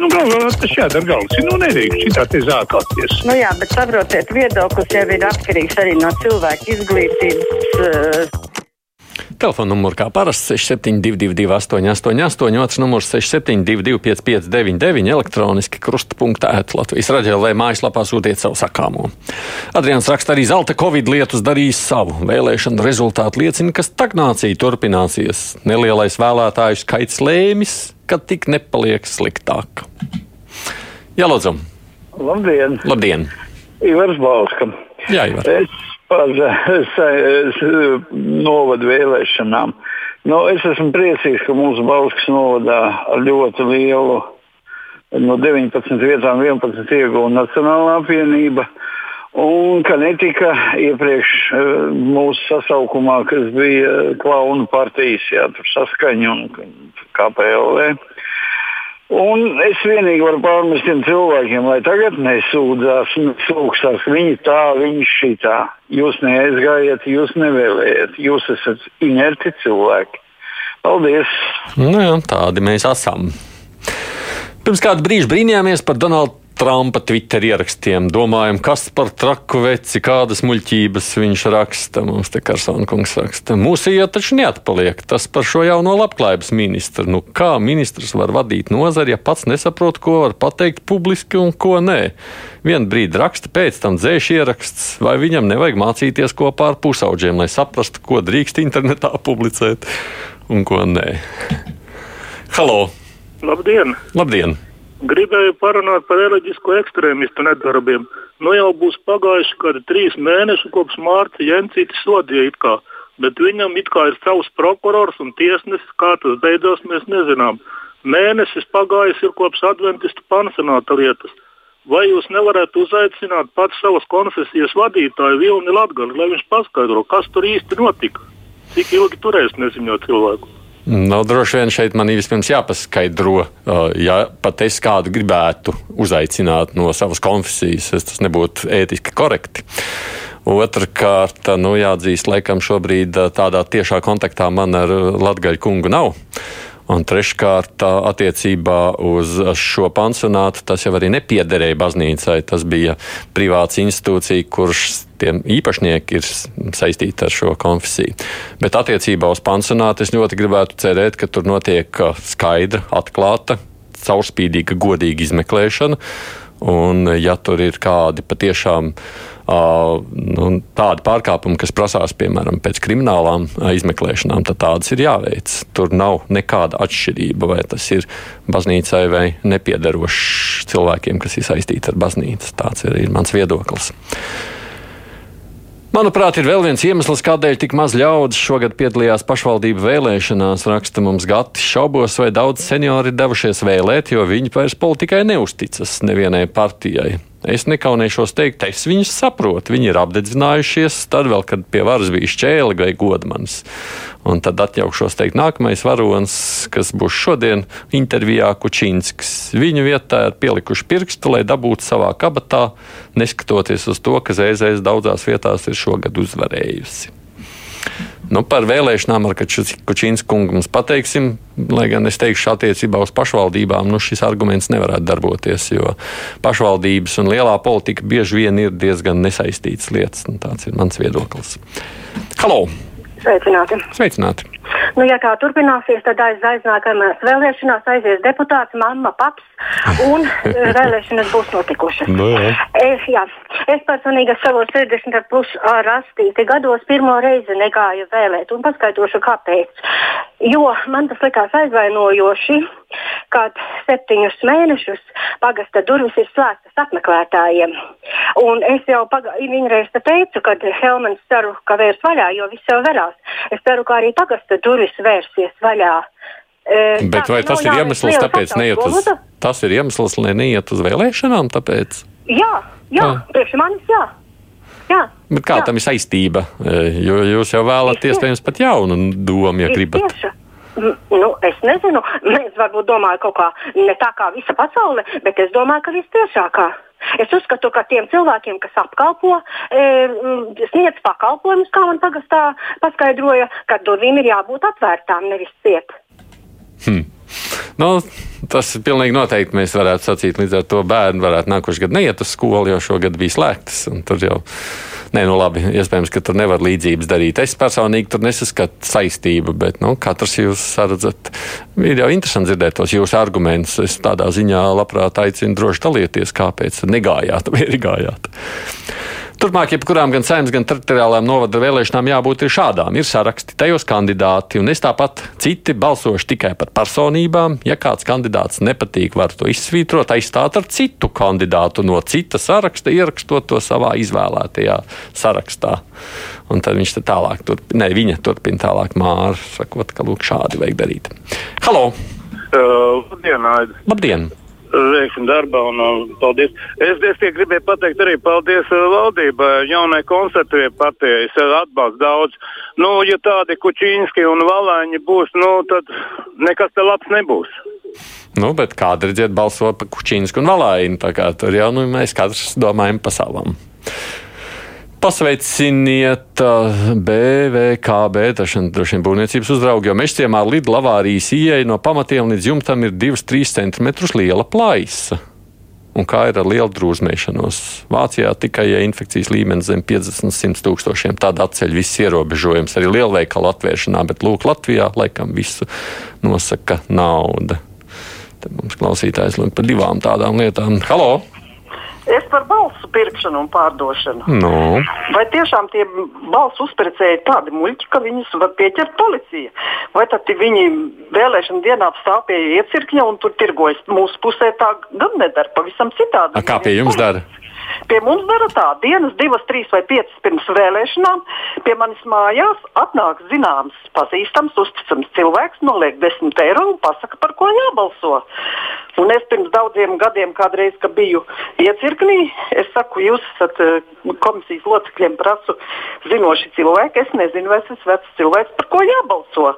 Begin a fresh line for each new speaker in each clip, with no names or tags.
Nu, galvā tas jādara galvas. Nu, nedrīkst šitā te zākāties.
Nu jā, bet saprotiet, viedoklis jau ir atkarīgs arī no cilvēka izglītības. Uh...
Telefona numurs kā parasti 6722, 888, otrs numurs 672, 559, elektroniski krustapunktā, Latvijas raidījumā, mājaslapā sūtiet savu sakāmo. Adrians raksta arī zelta covid lietus darīs savu. Vēlēšana rezultāti liecina, ka stagnācija turpināsies. Nelielais vēlētāju skaits lēmis, ka tik nepaliek sliktāk. Jā, lūdzu!
Labdien!
Labdien.
Ivars Bauska!
Jā, Ivar.
Es par novadu vēlēšanām. Nu, es esmu priecīgs, ka mūsu Bauskas novadā ar ļoti lielu no 19 vietām 11 ieguva Nacionālā apvienība. Un ka netika iepriekš mūsu sasaukumā, kas bija klaunu partijas, jā, saskaņa un KPLV. Un es vienīgi varu pārmest tiem cilvēkiem, lai tagad nesūdzās, nesūdzās. Viņi tā, viņi šitā. Jūs neaizgājat, jūs nevēlējat. Jūs esat inerti cilvēki. Paldies!
Nu jā, tādi mēs esam. Pirms kāda brīža brīnījāmies par Donaldu Trumpa Twitter ierakstiem. Domājam, kas par traku veci, kādas muļķības viņš raksta. Mums te Karsona kungs raksta. Mūsu iet taču neatpaliek. Tas par šo jauno labklājības ministru. Nu, kā ministrs var vadīt nozari, ja pats nesaprot, ko var pateikt publiski un ko nē? Vienu brīdi raksta, pēc tam dzēš ieraksts, vai viņam nevajag mācīties kopā ar pusauģiem, lai saprastu, ko drīkst internetā publicēt un ko nē. Halo!
Labdien!
Labdien!
Gribēju parunāt par reliģisko ekstrēmistu nedarbiem. Nu jau būs pagājuši kādi trīs mēneši kopš Mārta Jensīta sodīja kā, bet viņam it kā ir savs prokurors un tiesnesis, kā tas beidzās, mēs nezinām. Mēnesis pagājis ir kopš adventistu pansionāta lietas. Vai jūs nevarētu uzaicināt pats savas konfesijas vadītāju Vilni Latgali, lai viņš paskaidro, kas tur īsti notika? Cik ilgi turēs neziņot cilvēku?
Nu, droši vien šeit man ir vispirms jāpaskaidro, ja pat es kādu gribētu uzaicināt no savas konfesijas, tas nebūtu ētiski korekti. Otrakārt, nu, jāatzīst, laikam šobrīd tādā tiešā kontaktā man ar Latviju kungu nav. Un treškārt, attiecībā uz šo pansionātu, tas jau arī nepiederēja baznīcai. Tas bija privāts institūcija, kurš tiem īpašnieki ir saistīti ar šo konfesiju. Bet attiecībā uz pansionātu es ļoti gribētu cerēt, ka tur notiek skaidra, atklāta, caurspīdīga, godīga izmeklēšana. Un, ja tur ir kādi patiešām uh, nu, tādi pārkāpumi, kas prasās, piemēram, pēc kriminālām izmeklēšanām, tad tādas ir jāveic. Tur nav nekāda atšķirība, vai tas ir baznīcai vai nepiedarošs cilvēkiem, kas ir saistīti ar baznīcu. Tāds ir, ir mans viedoklis. Manuprāt, ir vēl viens iemesls, kādēļ tik maz ļaudis šogad piedalījās pašvaldību vēlēšanās. Raksta mums Gatis šaubos, vai daudz seniori devušies vēlēt, jo viņi vairs politikai neusticas nevienai partijai. Es nekaunēšos teikt, es viņus saprotu. Viņi ir apdedzinājušies, tad vēl, kad pie varas bija šķēle vai godmans. Un tad atjaukšos teikt, nākamais varonis, kas būs šodien intervijā Kučīnskis. Viņu vietā ir pielikuši pirkstu, lai dabūtu savā kabatā, neskatoties uz to, ka ZZS daudzās vietās ir šogad uzvarējusi. Nu, par vēlēšanām ar Kučīnas kungu mums pateiksim, lai gan es teikšu, attiecībā uz pašvaldībām nu, šis arguments nevarētu darboties, jo pašvaldības un lielā politika bieži vien ir diezgan nesaistītas lietas. Tāds ir mans viedoklis. Halo!
Sveicināti!
Sveicināti.
Nu, ja tā turpināsies, tad aiz aiznākamās vēlēšanās aizies deputāts, mamma, paps, un eh, vēlēšanas būs notikušas.
No, nu, jā.
es, jā, es personīgi savos 60 plus rastīti gados pirmo reizi negāju vēlēt, un paskaidrošu, kāpēc. Jo man tas likās aizvainojoši, kad septiņus mēnešus pagasta durvis ir slēgtas apmeklētājiem. Un es jau vienreiz te teicu, kad Helmans ceru, ka vērs vaļā, jo viss jau verās. Es ceru, ka arī pagasta durvis vērsies vaļā.
E, Bet tā, vai tas ir iemesls, tāpēc neiet uz, tas ir iemesls, lai neiet uz vēlēšanām? Tāpēc?
Jā, jā, ah. priekš manis jā. Jā.
Bet kā jā. tam ir saistība? Jo jūs jau vēlaties, iespējams, pat jaunu domu, ja gribat.
Tieši. Nu, es nezinu, es varbūt domāju kaut kā ne tā kā visa pasaule, bet es domāju, ka vistiešākā. Es uzskatu, ka tiem cilvēkiem, kas apkalpo, e, sniedz pakalpojumus, kā man pagastā paskaidroja, ka durvīm ir jābūt atvērtām, nevis ciet.
Hmm. Nu, tas pilnīgi noteikti mēs varētu sacīt, līdz ar to bērni varētu nākošais gads neiet uz skolu, jo šogad bija slēgtas. Tur jau, nē, nu labi, iespējams, ka tur nevar līdzības darīt. Es personīgi tur nesaskatu saistību, bet nu, katrs jūs redzat. Ir jau interesanti dzirdēt tos jūsu argumentus. Es tādā ziņā labprāt aicinu droši dalieties, kāpēc negājāt vai ir gājāt. Turpmāk, jebkurām gan saimnes, gan teritoriālām novada vēlēšanām jābūt ir šādām. Ir saraksti, tajos kandidāti, un es tāpat citi balsošu tikai par personībām. Ja kāds kandidāts nepatīk, var to izsvītrot, aizstāt ar citu kandidātu no cita saraksta, ierakstot to savā izvēlētajā sarakstā. Un tad viņš tālāk, turpina, ne, viņa turpina tālāk māru, sakot, ka lūk, šādi vajag darīt. Halo!
Uh, labdien, Aida!
Labdien!
Veiksim darbā. Un, un, paldies. Es, tikai gribēju pateikt arī paldies uh, valdībai, jaunai koncertuvē partijai. Es uh, atbalstu daudz. Nu, ja tādi kučīnski un valāņi būs, nu, tad nekas te labs nebūs.
Nu, bet kāda redziet balso par kučīnsku un valāņu? Tā kā tur jau nu, mēs katrs domājam pa savam. Pasveiciniet BVKB, tašana droši vien būvniecības uzraugu, jo mežciemā Lidla avārijas ieeja no pamatiem līdz jumtam ir 2-3 cm liela plaisa. Un kā ir ar lielu drūzmēšanos? Vācijā tikai, ja infekcijas līmenis zem 50-100 tūkstošiem, tad atceļ viss ierobežojums arī lielveikalu atvēršanā, bet lūk, Latvijā laikam visu nosaka nauda. Tad mums klausītājs lūk par divām tādām lietām. Halo!
Es par balsu pirkšanu un pārdošanu.
No.
Vai tiešām tie balsu uzpērcēji ir tādi muļķi, ka viņus var pieķert policija? Vai tad viņi vēlēšana dienā stāv pie iecirkņa un tur tirgojas? Mūsu pusē tā gan nedara, pavisam citādi.
A, kā pie jums dara?
Pie mums dara tā, dienas, divas, trīs vai piecas pirms vēlēšanām pie manis mājās atnāk zināms, pazīstams, uzticams cilvēks, noliek desmit eiro un pasaka, par ko jābalso. Un es pirms daudziem gadiem, kādreiz, kad biju iecirknī, es saku, jūs esat uh, komisijas locekļiem, prasu zinoši cilvēki. Es nezinu, vai es esmu vecs cilvēks, par ko jābalso.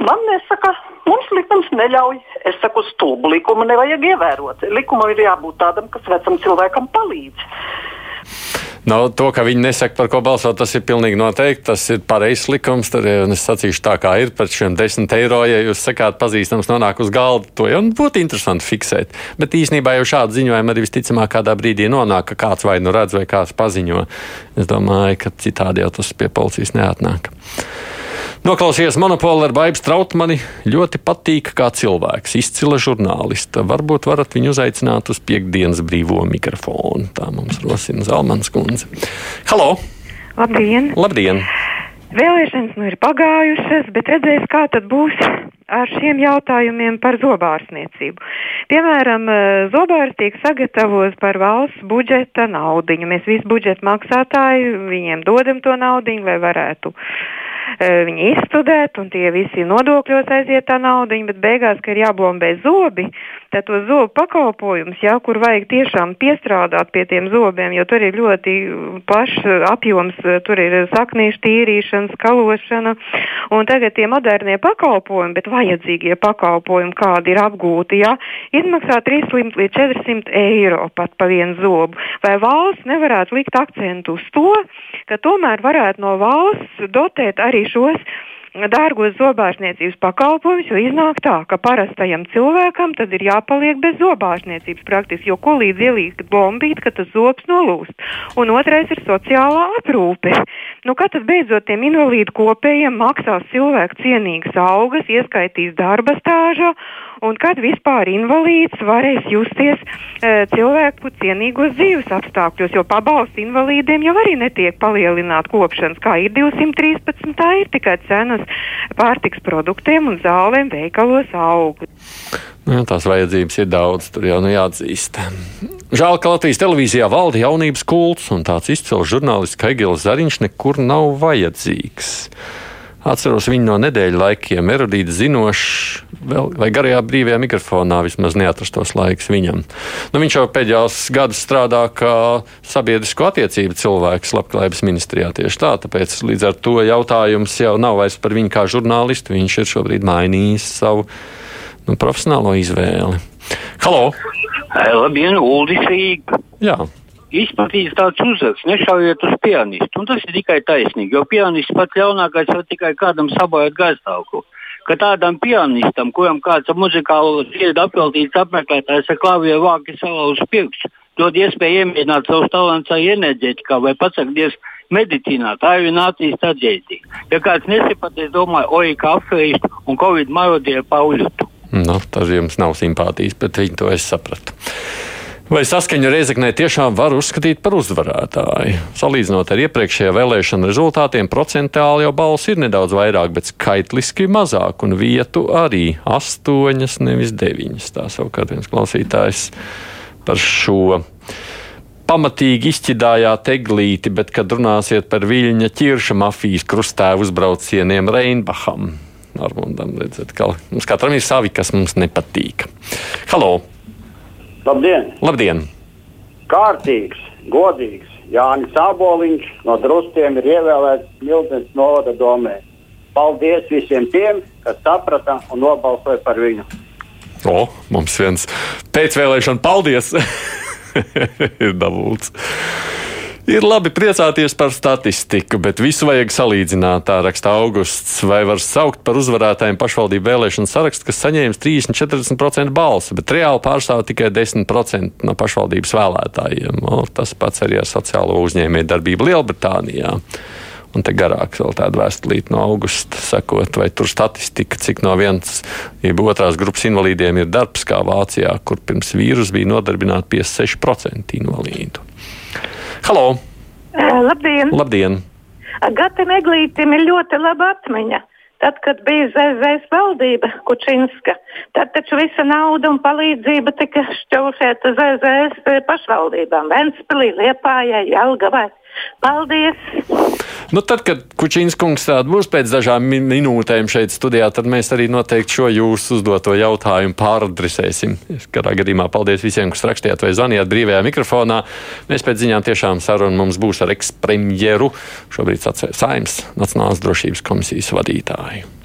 Man nesaka, mums likums neļauj. Es saku, stulbu likumu nevajag ievērot. Likumam ir jābūt tādam, kas vecam cilvēkam palīdz.
No, to, ka viņi nesaka, par ko balsot, tas ir pilnīgi noteikti. Tas ir pareizs likums. Tad es sacīšu tā, kā ir par šiem desmit eiro. Ja jūs sakāt, pazīstams, nonāk uz galda, to jau būtu interesanti fiksēt. Bet īsnībā jau šādu ziņojumu arī visticamāk kādā brīdī nonāk, ka kāds vai nu redz, vai kāds paziņo. Es domāju, ka citādi jau tas pie policijas neatnāk. Noklausījies monopolu ar Baibu Strautmani. Ļoti patīk kā cilvēks, izcila žurnālista. Varbūt varat viņu uzaicināt uz piekdienas brīvo mikrofonu. Tā mums rosina Zalmans kundze. Halo!
Labdien!
Labdien!
Vēlēšanas nu ir pagājušas, bet redzēs, kā tad būs ar šiem jautājumiem par zobārstniecību. Piemēram, zobārs tiek sagatavots par valsts budžeta naudiņu. Mēs visi budžeta maksātāji viņiem dodam to naudiņu, lai varētu viņi izstudēt, un tie visi nodokļos aiziet tā naudiņa, bet beigās, ka ir jābombē zobi, tad to zobu pakalpojums, jā, kur vajag tiešām piestrādāt pie tiem zobiem, jo tur ir ļoti plašs apjoms, tur ir saknīšu tīrīšana, skalošana, un tagad tie modernie pakalpojumi, bet vajadzīgie pakalpojumi, kādi ir apgūti, jā, izmaksā 300 līdz 400 eiro pat pa vienu zobu. Vai valsts nevarētu likt akcentu uz to, ka tomēr varētu no valsts dotēt arī šos dārgos zobārstniecības pakalpojumus, jo iznāk tā, ka parastajam cilvēkam tad ir jāpaliek bez zobārstniecības praktiski, jo ko līdz ielīst bombīt, ka tas zobs nolūst. Un otrais ir sociālā aprūpe. Nu, kad tad beidzot tiem invalīdu kopējiem maksās cilvēku cienīgas algas, ieskaitīs darba stāžā, un kad vispār invalīds varēs justies e, cilvēku cienīgos dzīves apstākļos, jo pabalsti invalīdiem jau arī netiek palielināti kopšanas, kā ir 213, tā ir tikai cenas pārtiks produktiem un zālēm veikalos aug.
Nu, tās vajadzības ir daudz, tur jau nu jāatzīst. Žēl, ka Latvijas televīzijā valda jaunības kults, un tāds izcils žurnālists Kaigils Zariņš nekur nav vajadzīgs. Atceros viņu no nedēļu laikiem, erudīts, zinošs, vai garajā brīvajā mikrofonā vismaz neatrastos laiks viņam. Nu, viņš jau pēdējos gadus strādā kā sabiedrisko attiecību cilvēks Labklājības ministrijā tieši tā, tāpēc līdz ar to jautājums jau nav vairs par viņu kā žurnālistu, viņš ir šobrīd mainījis savu nu, profesionālo izvēli. Halo!
Labdien, Uldis Rīga!
Jā
izplatīs tāds uzraksts, nešaujiet uz pianistu. Un tas ir tikai taisnīgi, jo pianists pats ļaunākais var tikai kādam sabojāt gaistāvokli. ka tādam pianistam, kuram kāds muzikālu dziedu apveltīts apmeklētājs ar klavieru vāki salauz pirkstu, dod iespēju iemīļot savus talantus arī enerģētikā vai pasakties medicīnā. Tā ir attīstīta atzīstība. Ja kāds nesapratīs, domāju, oi, kafejs un covid marodie pauļutu.
Nu, tas jums nav simpātijas, bet viņi to es sapratu. Vai saskaņu Reizeknē tiešām var uzskatīt par uzvarētāju? Salīdzinot ar iepriekšējā vēlēšana rezultātiem, procentuāli jau balss ir nedaudz vairāk, bet skaitliski mazāk, un vietu arī astoņas, nevis deviņas. Tā savukārt viens klausītājs par šo pamatīgi izķidājāt eglīti, bet, kad runāsiet par viļņa ķirša mafijas krustēvu uzbraucieniem Reinbacham, Armundam, redzat, ka mums katram ir savi, kas mums nepatīk. Halo!
Labdien!
Labdien!
Kārtīgs, godīgs Jānis Aboliņš no Drustiem ir ievēlēts Miltens novada domē. Paldies visiem tiem, kas saprata un nobalsoja par viņu.
O, mums viens pēcvēlēšana paldies! ir dabūts. Ir labi priecāties par statistiku, bet visu vajag salīdzināt. Tā raksta augusts. Vai var saukt par uzvarētājiem pašvaldību vēlēšanu sarakstu, kas saņēmis 30-40% balsu, bet reāli pārstāv tikai 10% no pašvaldības vēlētājiem. O, tas pats arī ar sociālo uzņēmēju darbību Lielbritānijā. Un te garāk vēl tāda vēstulīte no augusta, sakot, vai tur statistika, cik no vienas, jeb otrās grupas invalīdiem ir darbs, kā Vācijā, kur pirms vīrusu bija nodarbināti 56% invalīdu. Halo!
Uh, labdien!
Labdien.
Gatam Eglītim ir ļoti laba atmiņa. Tad, kad bija ZZS valdība Kučinska, tad taču visa nauda un palīdzība tika šķaušēta ZZS pašvaldībām - Ventspilī, Liepājai, Jelgavai. Paldies!
Nu, tad, kad Kučīns kungs būs pēc dažām minūtēm šeit studijā, tad mēs arī noteikti šo jūsu uzdoto jautājumu pāradresēsim. Katrā gadījumā paldies visiem, kas rakstījāt vai zvanījāt brīvajā mikrofonā. Mēs pēc ziņām tiešām sarunu mums būs ar ekspremjeru, šobrīd Saimas Nacionālās drošības komisijas vadītāju.